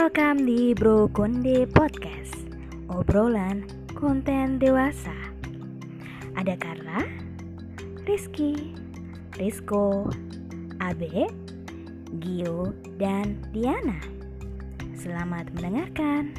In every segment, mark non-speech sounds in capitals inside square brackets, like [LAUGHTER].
Welcome di Bro Konde Podcast Obrolan konten dewasa. Ada Carla, Rizky, Rizko, Abe, Gio, dan Diana. Selamat mendengarkan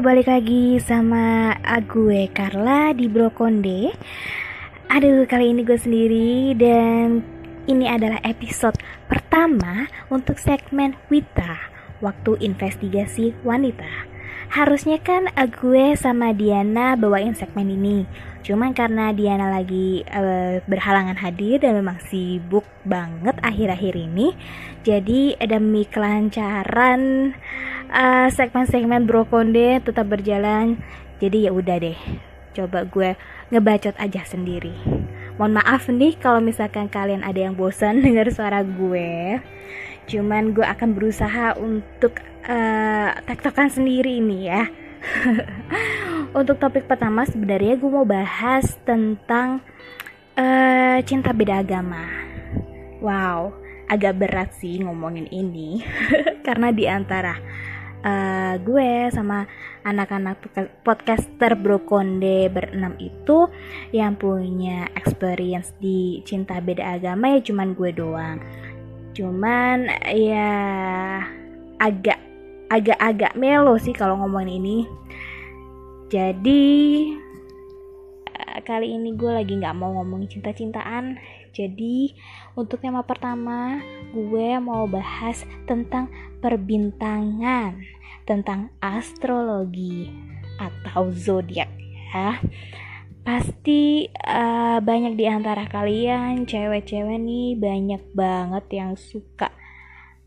Balik lagi sama gue Carla di Brokonde. Aduh, kali ini gue sendiri dan ini adalah episode pertama untuk segmen Wita, waktu investigasi wanita. Harusnya kan gue sama Diana bawain segmen ini. Cuman karena Diana lagi uh, berhalangan hadir dan memang sibuk banget akhir-akhir ini, jadi demi kelancaran uh, segmen-segmen Brokonde tetap berjalan. Jadi ya udah deh, coba gue ngebacot aja sendiri. Mohon maaf nih kalau misalkan kalian ada yang bosan [LAUGHS] dengar suara gue. Cuman gue akan berusaha untuk uh, tektokan sendiri ini ya. [LAUGHS] untuk topik pertama sebenarnya gue mau bahas tentang uh, cinta beda agama. Wow, agak berat sih ngomongin ini [LAUGHS] karena di antara uh, gue sama anak-anak podcaster Brokonde berenam itu yang punya experience di cinta beda agama ya cuman gue doang cuman ya agak agak-agak melo sih kalau ngomongin ini jadi uh, kali ini gue lagi nggak mau ngomongin cinta-cintaan jadi untuk tema pertama gue mau bahas tentang perbintangan, tentang astrologi atau zodiak ya. Pasti uh, banyak di antara kalian cewek-cewek nih banyak banget yang suka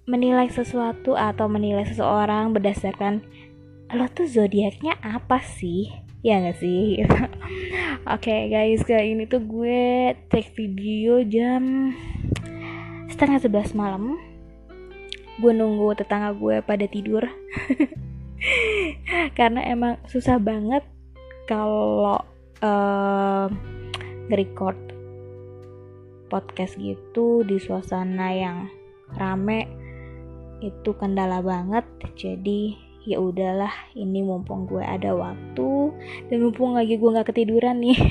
menilai sesuatu atau menilai seseorang berdasarkan lo tuh zodiaknya apa sih? ya gak sih? [LAUGHS] Oke okay, guys kali ini tuh gue take video jam setengah sebelas malam. Gue nunggu tetangga gue pada tidur. [LAUGHS] Karena emang susah banget kalau uh, nge-record podcast gitu di suasana yang rame itu kendala banget. Jadi ya udahlah ini mumpung gue ada waktu dan mumpung lagi gue nggak ketiduran nih. [LAUGHS]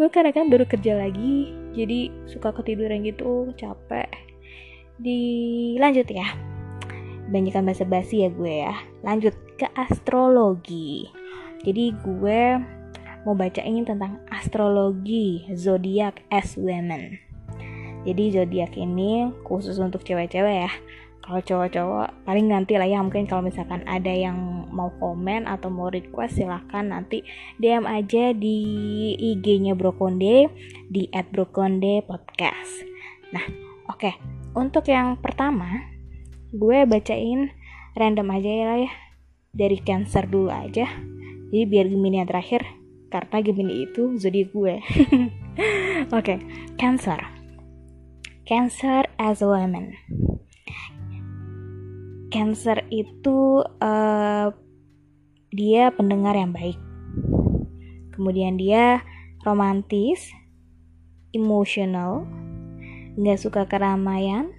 Gue karena kan baru kerja lagi jadi suka ketiduran gitu capek. Dilanjut ya. Banyak bahasa basi ya gue ya. Lanjut ke astrologi. Jadi gue mau bacain tentang astrologi zodiak as women jadi zodiak ini khusus untuk cewek-cewek ya kalau cowok-cowok paling nanti lah ya mungkin kalau misalkan ada yang mau komen atau mau request silahkan nanti DM aja di IG-nya Brokonde di @brokonde podcast. Nah, oke. Okay. Untuk yang pertama, gue bacain random aja ya lah ya. Dari Cancer dulu aja. Jadi biar Gemini yang terakhir karena Gemini itu zodiak gue. [LAUGHS] oke, okay. Cancer. Cancer as a woman. Cancer itu uh, dia pendengar yang baik. Kemudian dia romantis, emotional, nggak suka keramaian,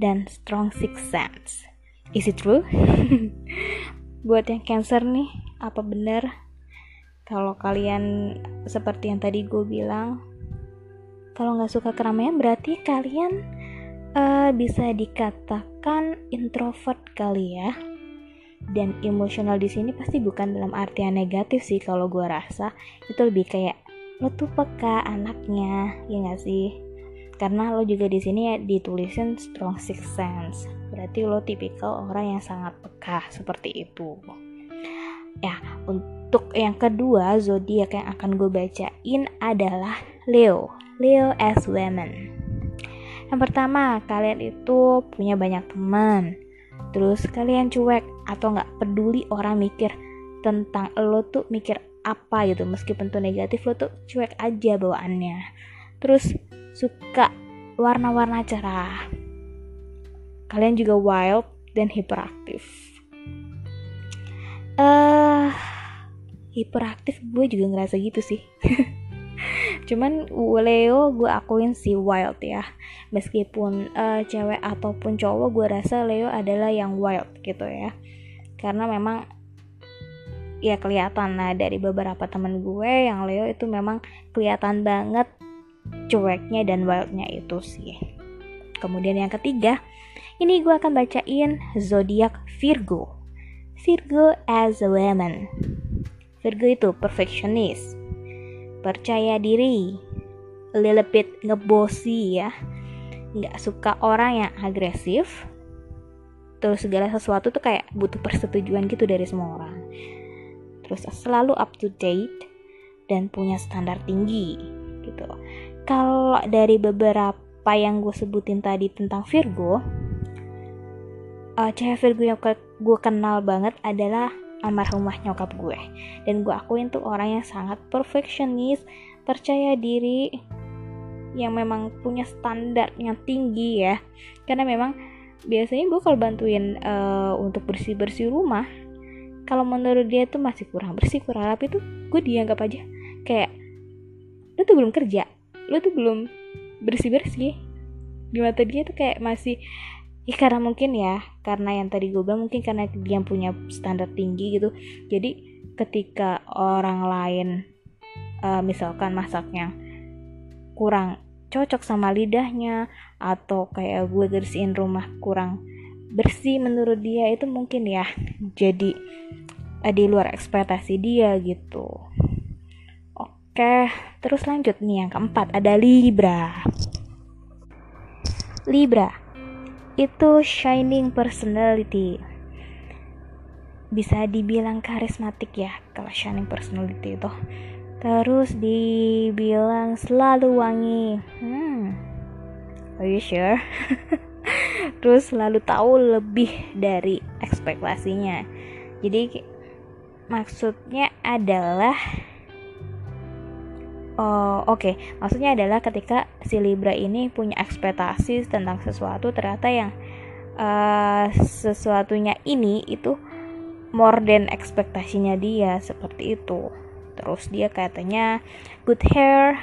dan strong six sense. Is it true? [LAUGHS] Buat yang Cancer nih, apa benar kalau kalian seperti yang tadi gue bilang, kalau nggak suka keramaian berarti kalian uh, bisa dikatakan introvert kali ya. Dan emosional di sini pasti bukan dalam artian negatif sih kalau gue rasa. Itu lebih kayak lo tuh peka anaknya ya gak sih? Karena lo juga di sini ya ditulisin strong six sense. Berarti lo tipikal orang yang sangat peka seperti itu ya untuk yang kedua zodiak yang akan gue bacain adalah Leo. Leo as women. Yang pertama, kalian itu punya banyak teman. Terus kalian cuek atau nggak peduli orang mikir tentang lo tuh mikir apa gitu. Meskipun tuh negatif lo tuh cuek aja bawaannya. Terus suka warna-warna cerah. Kalian juga wild dan hiperaktif uh, hiperaktif gue juga ngerasa gitu sih. [LAUGHS] Cuman Leo gue akuin si wild ya. Meskipun uh, cewek ataupun cowok gue rasa Leo adalah yang wild gitu ya. Karena memang ya kelihatan lah dari beberapa temen gue yang Leo itu memang kelihatan banget cueknya dan wildnya itu sih. Kemudian yang ketiga ini gue akan bacain zodiak Virgo Virgo as a woman. Virgo itu perfectionist percaya diri. Little bit ngebosi ya. Nggak suka orang yang agresif. Terus segala sesuatu tuh kayak butuh persetujuan gitu dari semua orang. Terus selalu up to date dan punya standar tinggi gitu. Kalau dari beberapa yang gue sebutin tadi tentang Virgo uh, cewek Virgo yang gue kenal banget adalah almarhumah nyokap gue. Dan gue akuin tuh orang yang sangat perfectionist percaya diri yang memang punya standar yang tinggi ya. Karena memang biasanya gue kalau bantuin uh, untuk bersih bersih rumah kalau menurut dia tuh masih kurang bersih kurang rapi tuh gue dianggap aja kayak lu tuh belum kerja lu tuh belum bersih bersih di mata dia tuh kayak masih ya karena mungkin ya karena yang tadi gue bilang mungkin karena dia punya standar tinggi gitu. Jadi ketika orang lain uh, misalkan masaknya kurang cocok sama lidahnya atau kayak gue bersihin rumah kurang bersih menurut dia itu mungkin ya jadi uh, di luar ekspektasi dia gitu. Oke terus lanjut nih yang keempat ada Libra. Libra itu shining personality. Bisa dibilang karismatik ya kalau shining personality itu. Terus dibilang selalu wangi. Hmm. Are you sure? [LAUGHS] Terus selalu tahu lebih dari ekspektasinya. Jadi maksudnya adalah Oh, oke. Okay. Maksudnya adalah ketika si Libra ini punya ekspektasi tentang sesuatu ternyata yang uh, sesuatunya ini itu more than ekspektasinya dia seperti itu. Terus dia katanya good hair,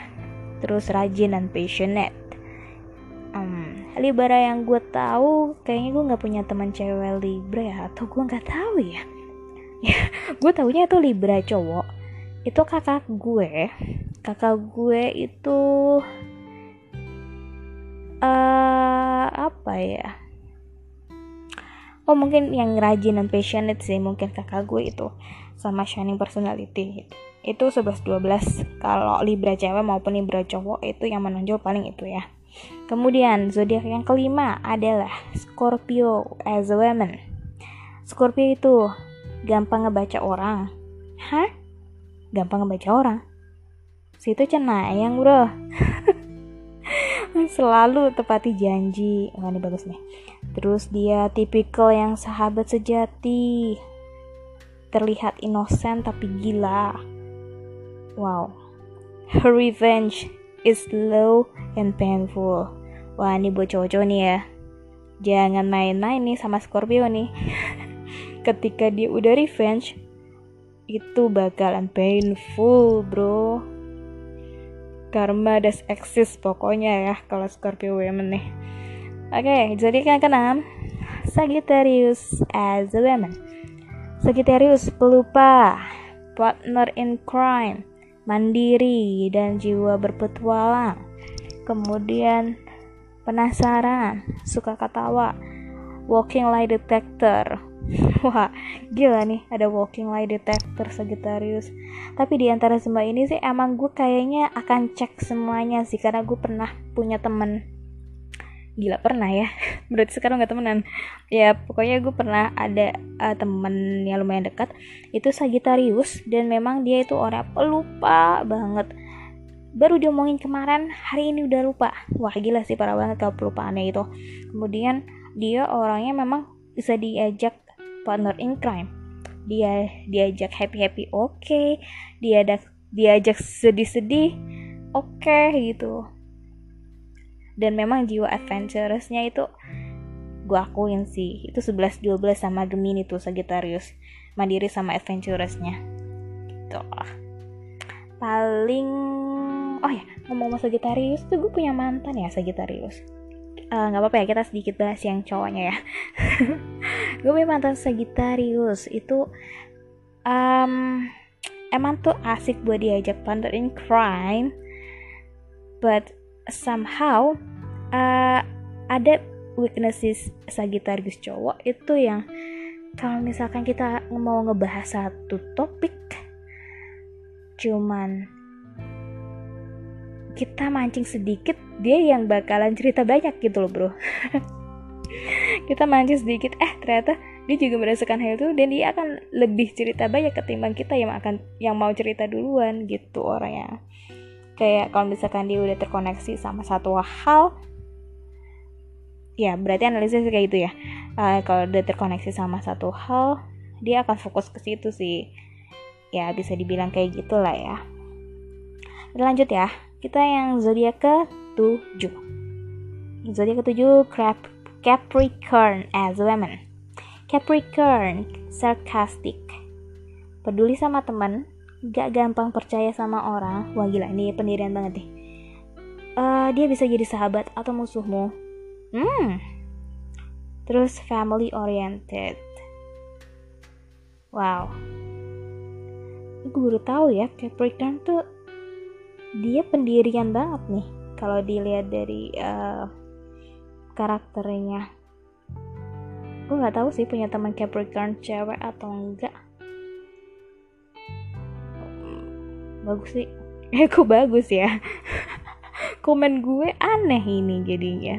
terus rajin dan passionate. Um, Libra yang gue tahu kayaknya gue nggak punya teman cewek Libra ya atau gue nggak tahu ya. [LAUGHS] Ya, gue taunya itu Libra cowok. Itu kakak gue kakak gue itu uh, apa ya? Oh mungkin yang rajin dan passionate sih mungkin kakak gue itu sama shining personality gitu. itu 11-12 kalau Libra cewek maupun Libra cowok itu yang menonjol paling itu ya. Kemudian zodiak yang kelima adalah Scorpio as a woman. Scorpio itu gampang ngebaca orang. Hah? Gampang ngebaca orang situ cenayang bro. [LAUGHS] Selalu tepati janji. Oh, ini bagus nih. Terus dia tipikal yang sahabat sejati. Terlihat inosen tapi gila. Wow. Her revenge is slow and painful. Wah ini buat cowok-cowok nih ya. Jangan main-main nih sama Scorpio nih. [LAUGHS] Ketika dia udah revenge itu bakalan painful bro karma does exist pokoknya ya kalau Scorpio women nih. Oke okay, jadi yang keenam Sagittarius as a woman. Sagittarius pelupa partner in crime mandiri dan jiwa berpetualang. Kemudian penasaran suka ketawa walking lie detector [LAUGHS] Wah, gila nih ada walking lie detector Sagittarius. Tapi di antara semua ini sih emang gue kayaknya akan cek semuanya sih karena gue pernah punya temen. Gila pernah ya? [LAUGHS] Berarti sekarang nggak temenan. Ya pokoknya gue pernah ada uh, temen yang lumayan dekat. Itu Sagittarius dan memang dia itu orang pelupa banget. Baru diomongin kemarin hari ini udah lupa. Wah gila sih parah banget kalau pelupaannya itu. Kemudian dia orangnya memang bisa diajak partner in crime. Dia diajak happy happy oke. Okay. dia ada diajak sedih sedih oke okay, gitu. Dan memang jiwa adventurousnya itu gue akuin sih. Itu 11 12 sama Gemini tuh Sagittarius. Mandiri sama adventurousnya gitu. Paling oh ya ngomong sama Sagittarius tuh gue punya mantan ya Sagittarius nggak uh, apa-apa ya kita sedikit bahas yang cowoknya ya. [LAUGHS] Gue punya mantan Sagittarius itu um, emang tuh asik buat diajak partner crime but somehow uh, ada weaknesses Sagittarius cowok itu yang kalau misalkan kita mau ngebahas satu topik cuman kita mancing sedikit dia yang bakalan cerita banyak gitu loh bro. [LAUGHS] Kita mancing sedikit. Eh ternyata dia juga merasakan hal itu dan dia akan lebih cerita banyak ketimbang kita yang akan yang mau cerita duluan gitu orangnya. Kayak kalau misalkan dia udah terkoneksi sama satu hal ya berarti analisis kayak gitu ya. Uh, kalau udah terkoneksi sama satu hal dia akan fokus ke situ sih. Ya bisa dibilang kayak gitulah ya. Lanjut ya. Kita yang zodiak ke 7 zodiak ke 7 Capricorn as women Capricorn, sarcastic. Peduli sama teman, gak gampang percaya sama orang. Wah gila, ini pendirian banget deh. Uh, dia bisa jadi sahabat atau musuhmu. Hmm. Terus family oriented. Wow. Gue baru tahu ya, Capricorn tuh dia pendirian banget nih. Kalau dilihat dari uh, karakternya. Gue nggak tahu sih punya teman Capricorn cewek atau enggak. Bagus sih. [LAUGHS] Eh kok bagus ya? [LAUGHS] Komen gue aneh ini jadinya.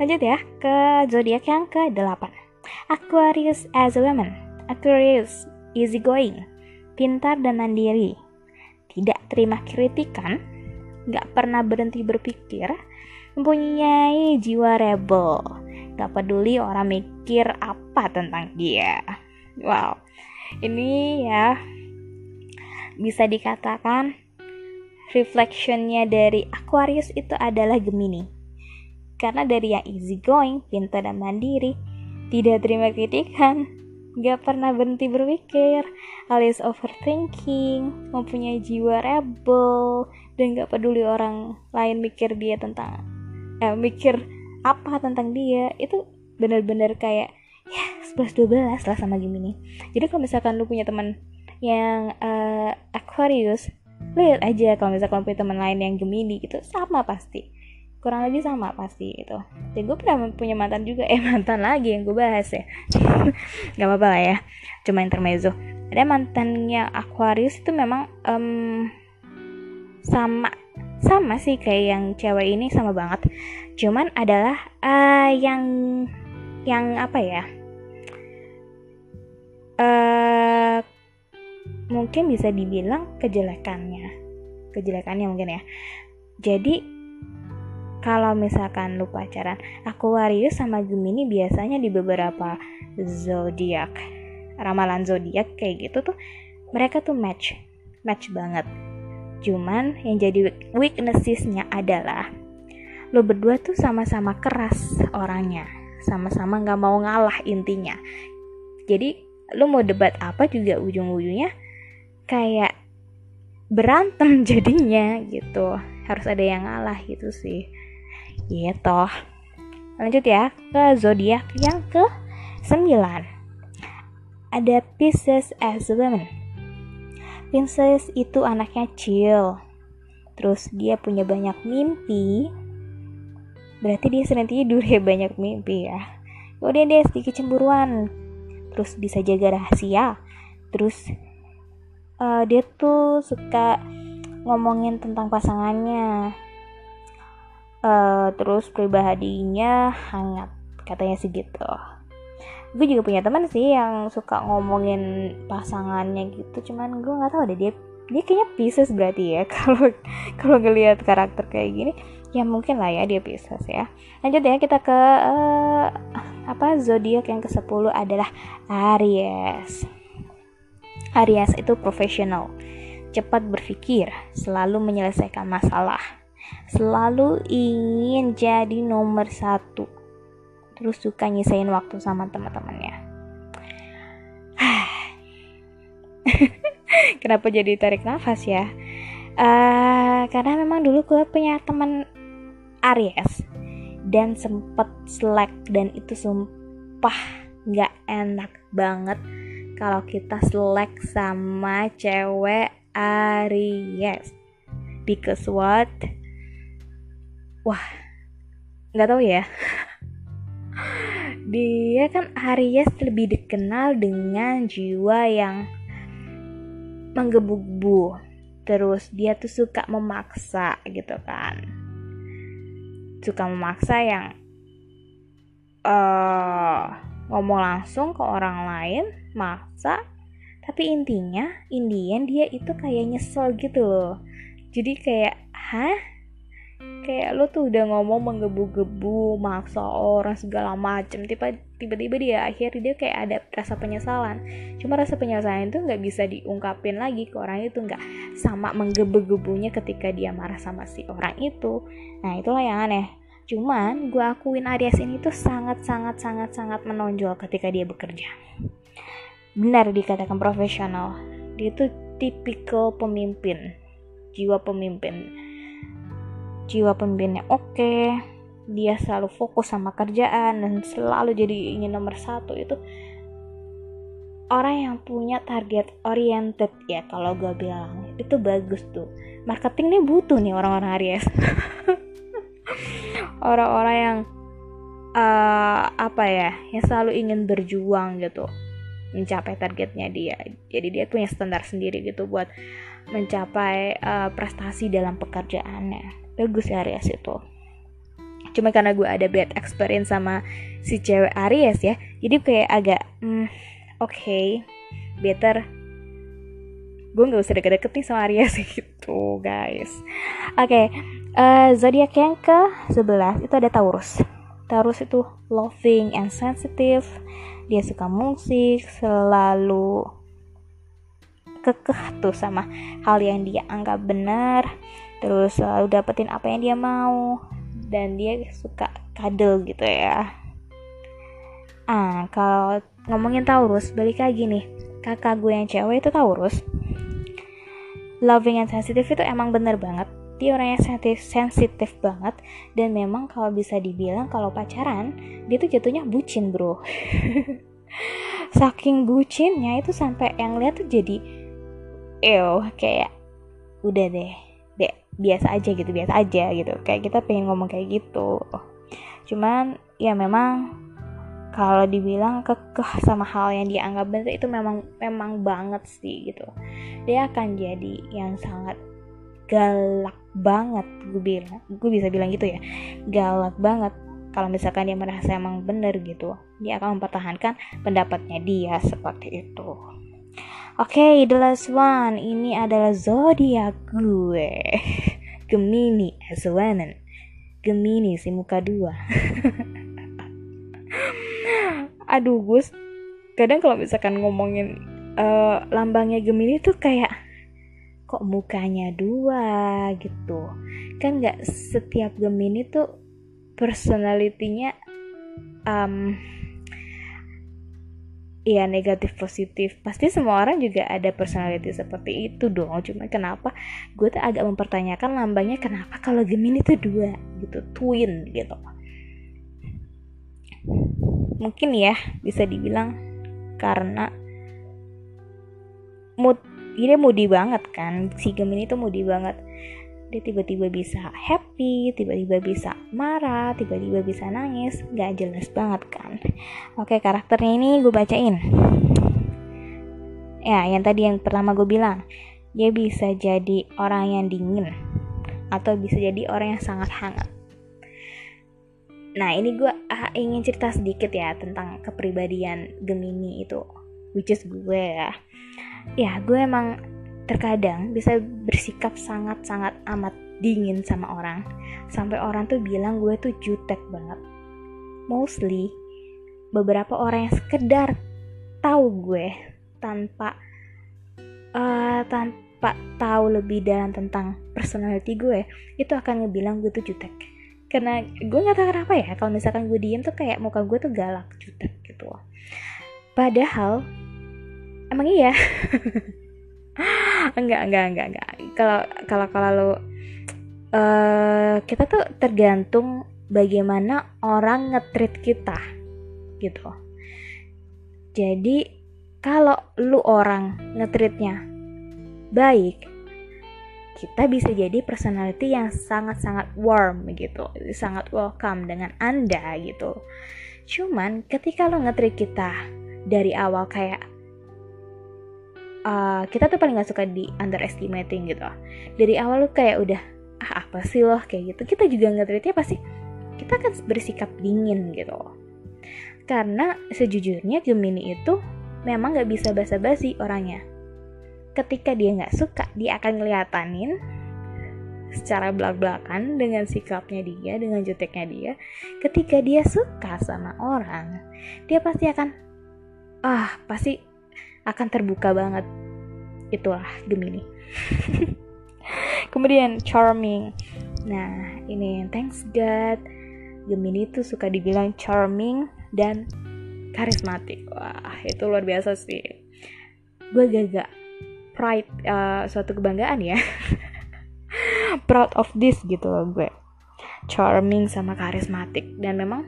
Lanjut ya ke zodiak yang ke 8 Aquarius as a woman. Aquarius easy going pintar dan mandiri. Tidak terima kritikan nggak pernah berhenti berpikir mempunyai jiwa rebel Gak peduli orang mikir apa tentang dia. Wow, ini ya bisa dikatakan reflectionnya dari Aquarius itu adalah Gemini. Karena dari yang easy going, pintar dan mandiri, tidak terima kritikan, gak pernah berhenti berpikir, alias overthinking, mempunyai jiwa rebel, dan gak peduli orang lain mikir dia tentang, eh, mikir apa tentang dia itu benar-benar kayak ya 11 12 lah sama Gemini. Jadi kalau misalkan lu punya teman yang uh, Aquarius, lihat aja kalau misalkan punya teman lain yang Gemini gitu sama pasti. Kurang lebih sama pasti itu. Dan gue pernah punya mantan juga, eh mantan lagi yang gue bahas ya. [LAUGHS] Gak apa-apa lah ya, cuma intermezzo. Ada mantannya Aquarius itu memang um, sama sama sih kayak yang cewek ini sama banget cuman adalah uh, yang yang apa ya uh, mungkin bisa dibilang kejelekannya kejelekannya mungkin ya jadi kalau misalkan lu pacaran Aquarius sama Gemini biasanya di beberapa zodiak ramalan zodiak kayak gitu tuh mereka tuh match match banget. Cuman yang jadi weaknessesnya adalah lo berdua tuh sama-sama keras orangnya sama-sama nggak mau ngalah intinya. Jadi lo mau debat apa juga ujung-ujungnya kayak berantem [LAUGHS] jadinya gitu. Harus ada yang ngalah gitu sih gitu. Lanjut ya ke zodiak yang ke 9 ada Pisces as women Pisces itu anaknya chill. Terus dia punya banyak mimpi. Berarti dia sering tidur ya banyak mimpi ya. Kemudian dia sedikit cemburuan. Terus bisa jaga rahasia. Terus uh, dia tuh suka ngomongin tentang pasangannya uh, terus pribadinya hangat katanya sih gitu. Gue juga punya teman sih yang suka ngomongin pasangannya gitu cuman gue nggak tahu deh dia dia kayaknya Pisces berarti ya. [LAUGHS] Kalau kalau ngelihat karakter kayak gini ya mungkin lah ya dia Pisces ya. Lanjut ya kita ke uh, apa zodiak yang ke 10 adalah Aries. Aries itu profesional cepat berpikir selalu menyelesaikan masalah selalu ingin jadi nomor satu. Terus suka nyisain waktu sama teman-temannya. [SIGHS] Kenapa jadi tarik nafas ya? Uh, karena memang dulu gue punya teman Aries dan sempet slack dan itu sumpah nggak enak banget kalau kita slack sama cewek Aries. Because what wah nggak tahu ya. Dia kan Aries lebih dikenal dengan jiwa yang menggebu-gebu. Terus dia tuh suka memaksa gitu kan. Suka memaksa yang uh, ngomong langsung ke orang lain maksa. Tapi intinya Indian dia itu kayak nyesel gitu loh. Jadi kayak hah kayak lo tuh udah ngomong menggebu-gebu maksa orang segala macem. Tiba-tiba dia akhirnya dia kayak ada rasa penyesalan. Cuma rasa penyesalan itu nggak bisa diungkapin lagi ke orang itu. Nggak sama menggebu-gebunya ketika dia marah sama si orang itu. Nah itulah yang aneh. Cuman gue akuin Aries ini tuh sangat sangat sangat sangat menonjol ketika dia bekerja. Benar dikatakan profesional. Dia tuh tipikal pemimpin jiwa pemimpin jiwa pemimpinnya oke dia selalu fokus sama kerjaan dan selalu jadi ingin nomor satu itu orang yang punya target oriented ya kalau gue bilang. Itu bagus tuh. Marketing nih butuh nih orang-orang Aries. [LAUGHS] Orang-orang yang uh, apa ya yang selalu ingin berjuang gitu mencapai targetnya dia. Jadi dia punya standar sendiri gitu buat mencapai uh, prestasi dalam pekerjaannya bagus ya Aries itu cuma karena gue ada bad experience sama si cewek Aries ya jadi kayak agak hmm, oke okay, better. Gue nggak usah deket-deket nih sama Aries [LAUGHS] gitu guys. Oke okay, uh, eh, zodiak yang ke 11 itu ada Taurus. Taurus itu loving and sensitive. Dia suka musik selalu kekeh tuh sama hal yang dia anggap benar terus selalu dapetin apa yang dia mau. Dan dia suka kadel gitu ya. Ah kalau ngomongin Taurus balik lagi nih. Kakak gue yang cewek itu Taurus. Loving and sensitive itu emang bener banget. Dia orang yang sensitif, sensitif banget. Dan memang kalau bisa dibilang kalau pacaran dia tuh jatuhnya bucin bro. [LAUGHS] Saking bucinnya itu sampai yang lihat tuh jadi ew kayak udah deh biasa aja gitu biasa aja gitu. Kayak kita pengen ngomong kayak gitu. Cuman ya memang kalau dibilang kekeh sama hal yang dia anggap benar itu memang memang banget sih gitu. Dia akan jadi yang sangat galak banget gue bilang gue bisa bilang gitu ya. Galak banget kalau misalkan dia merasa emang bener gitu. Dia akan mempertahankan pendapatnya dia seperti itu Oke, okay, the last one. Ini adalah zodiak gue. [LAUGHS] Gemini as a woman. Gemini si muka dua. [LAUGHS] Aduh, Gus. Kadang kalau misalkan ngomongin uh, lambangnya Gemini tuh kayak kok mukanya dua gitu. Kan nggak setiap Gemini tuh personalitinya um, Iya negatif positif. Pasti semua orang juga ada personality seperti itu dong. Cuma kenapa gue tuh agak mempertanyakan lambangnya kenapa kalau Gemini tuh dua? Gitu twin gitu. Mungkin ya bisa dibilang karena mood ini moody banget kan. Si Gemini tuh moody banget dia tiba-tiba bisa happy, tiba-tiba bisa marah, tiba-tiba bisa nangis, gak jelas banget kan. Oke, karakternya ini gue bacain. Ya, yang tadi yang pertama gue bilang, dia bisa jadi orang yang dingin atau bisa jadi orang yang sangat hangat. Nah, ini gue ah, ingin cerita sedikit ya tentang kepribadian Gemini itu, which is gue ya. Ya, gue emang terkadang bisa bersikap sangat-sangat amat dingin sama orang. Sampai orang tuh bilang gue tuh jutek banget. Mostly beberapa orang yang sekedar tahu gue tanpa uh, tanpa tahu lebih dalam tentang personality gue itu akan ngebilang gue tuh jutek. Karena gue nggak tahu kenapa ya kalau misalkan gue diem tuh kayak muka gue tuh galak jutek gitu padahal emang iya [LAUGHS] enggak enggak enggak enggak. Kalau kalau kalau uh, kita tuh tergantung bagaimana orang ngetrit kita gitu. Jadi kalau lu orang ngetritnya baik kita bisa jadi personality yang sangat-sangat warm gitu, sangat welcome dengan Anda gitu. Cuman ketika lo ngetrit kita dari awal kayak uh, kita tuh paling gak suka di underestimating gitu. Dari awal lo kayak udah ah apa sih loh kayak gitu. Kita juga ngetritnya pasti kita akan bersikap dingin gitu. Karena sejujurnya Gemini itu memang gak bisa basa-basi orangnya ketika dia nggak suka dia akan ngeliatanin secara belak-belakan dengan sikapnya dia, dengan juteknya dia. Ketika dia suka sama orang, dia pasti akan ah, pasti akan terbuka banget. Itulah Gemini. [LAUGHS] Kemudian charming. Nah, ini thanks God. Gemini tuh suka dibilang charming dan karismatik. Wah, itu luar biasa sih. Gue gak pride uh, suatu kebanggaan ya [LAUGHS] proud of this gitu loh gue charming sama karismatik dan memang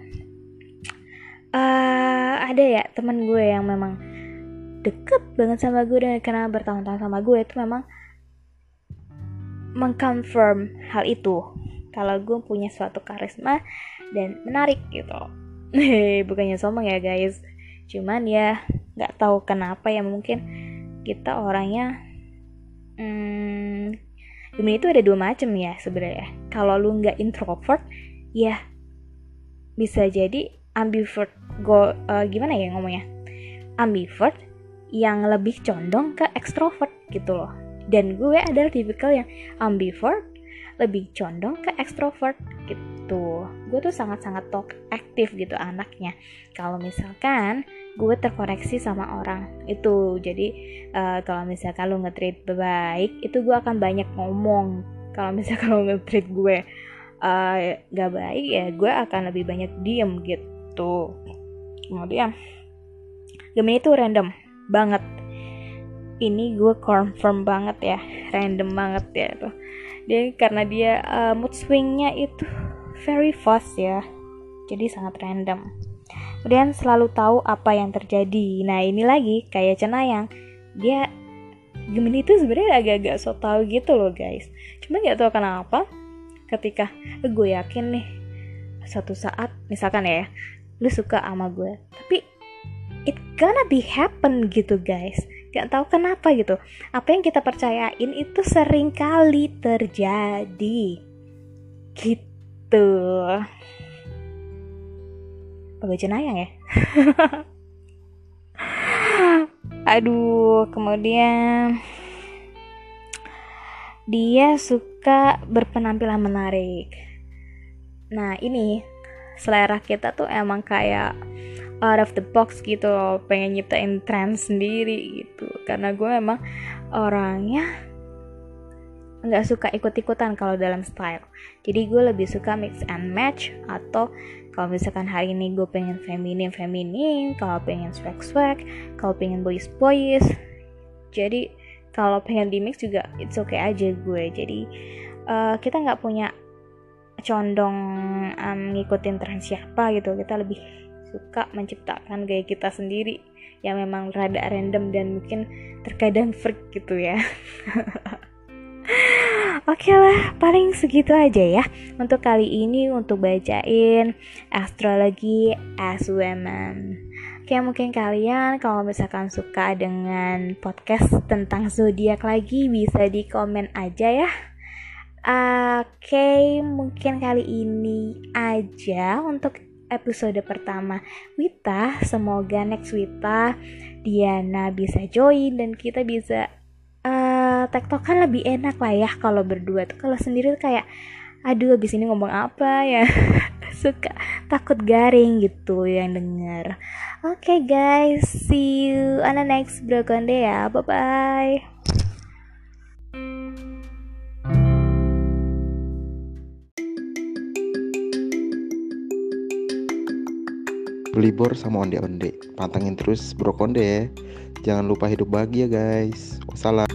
uh, ada ya teman gue yang memang deket banget sama gue dan karena bertahun-tahun sama gue itu memang mengconfirm hal itu kalau gue punya suatu karisma dan menarik gitu [LAUGHS] bukannya sombong ya guys cuman ya nggak tahu kenapa ya mungkin kita orangnya hmm, Gemini itu ada dua macam ya sebenarnya. Kalau lu nggak introvert, ya bisa jadi ambivert. Go uh, gimana ya ngomongnya? Ambivert yang lebih condong ke ekstrovert gitu loh. Dan gue adalah tipikal yang ambivert lebih condong ke ekstrovert gitu. Gue tuh sangat-sangat talk aktif gitu anaknya. Kalau misalkan gue terkoreksi sama orang itu jadi uh, kalau misalkan lo nge-treat baik itu gue akan banyak ngomong kalau misalkan [LAUGHS] lo nge-treat gue uh, gak baik ya gue akan lebih banyak diem gitu kemudian Gemini itu random banget. Ini gue confirm banget ya random banget ya tuh dia karena dia uh, mood swingnya itu very fast ya jadi sangat random. Kemudian selalu tahu apa yang terjadi. Nah ini lagi kayak cenayang. Dia Gemini itu sebenarnya agak-agak so tau gitu loh guys. Cuma nggak tahu kenapa ketika eh, gue yakin nih satu saat misalkan ya lu suka sama gue tapi it gonna be happen gitu guys. Gak tahu kenapa gitu. Apa yang kita percayain itu sering kali terjadi. Gitu. Bapak Jenayang ya? [LAUGHS] Aduh kemudian dia suka berpenampilan menarik. Nah ini selera kita tuh emang kayak out of the box gitu loh pengen nyiptain tren sendiri gitu. Karena gue emang orangnya nggak suka ikut-ikutan kalau dalam style. Jadi gue lebih suka mix and match atau kalau misalkan hari ini gue pengen feminin feminin kalau pengen swag swag kalau pengen boys boys. Jadi kalau pengen di mix juga it's okay aja gue. Jadi uh, kita nggak punya condong um, ngikutin tren siapa gitu. Kita lebih suka menciptakan gaya kita sendiri yang memang rada random dan mungkin terkadang freak gitu ya [LAUGHS] Oke lah, paling segitu aja ya untuk kali ini untuk bacain astrologi as women. Oke, mungkin kalian kalau misalkan suka dengan podcast tentang zodiak lagi bisa di komen aja ya. Oke, mungkin kali ini aja untuk episode pertama. Wita. Semoga next Wita Diana bisa join dan kita bisa uh, tektokan lebih enak lah ya kalau berdua tuh. Kalau sendiri tuh kayak aduh abis ini ngomong apa ya? [LAUGHS] Suka takut garing gitu yang denger. Oke okay, guys see you on the next brokonde ya. Bye bye belibor sama onde-onde. Pantengin terus Bro Konde ya. Jangan lupa hidup bahagia guys. Wassalam.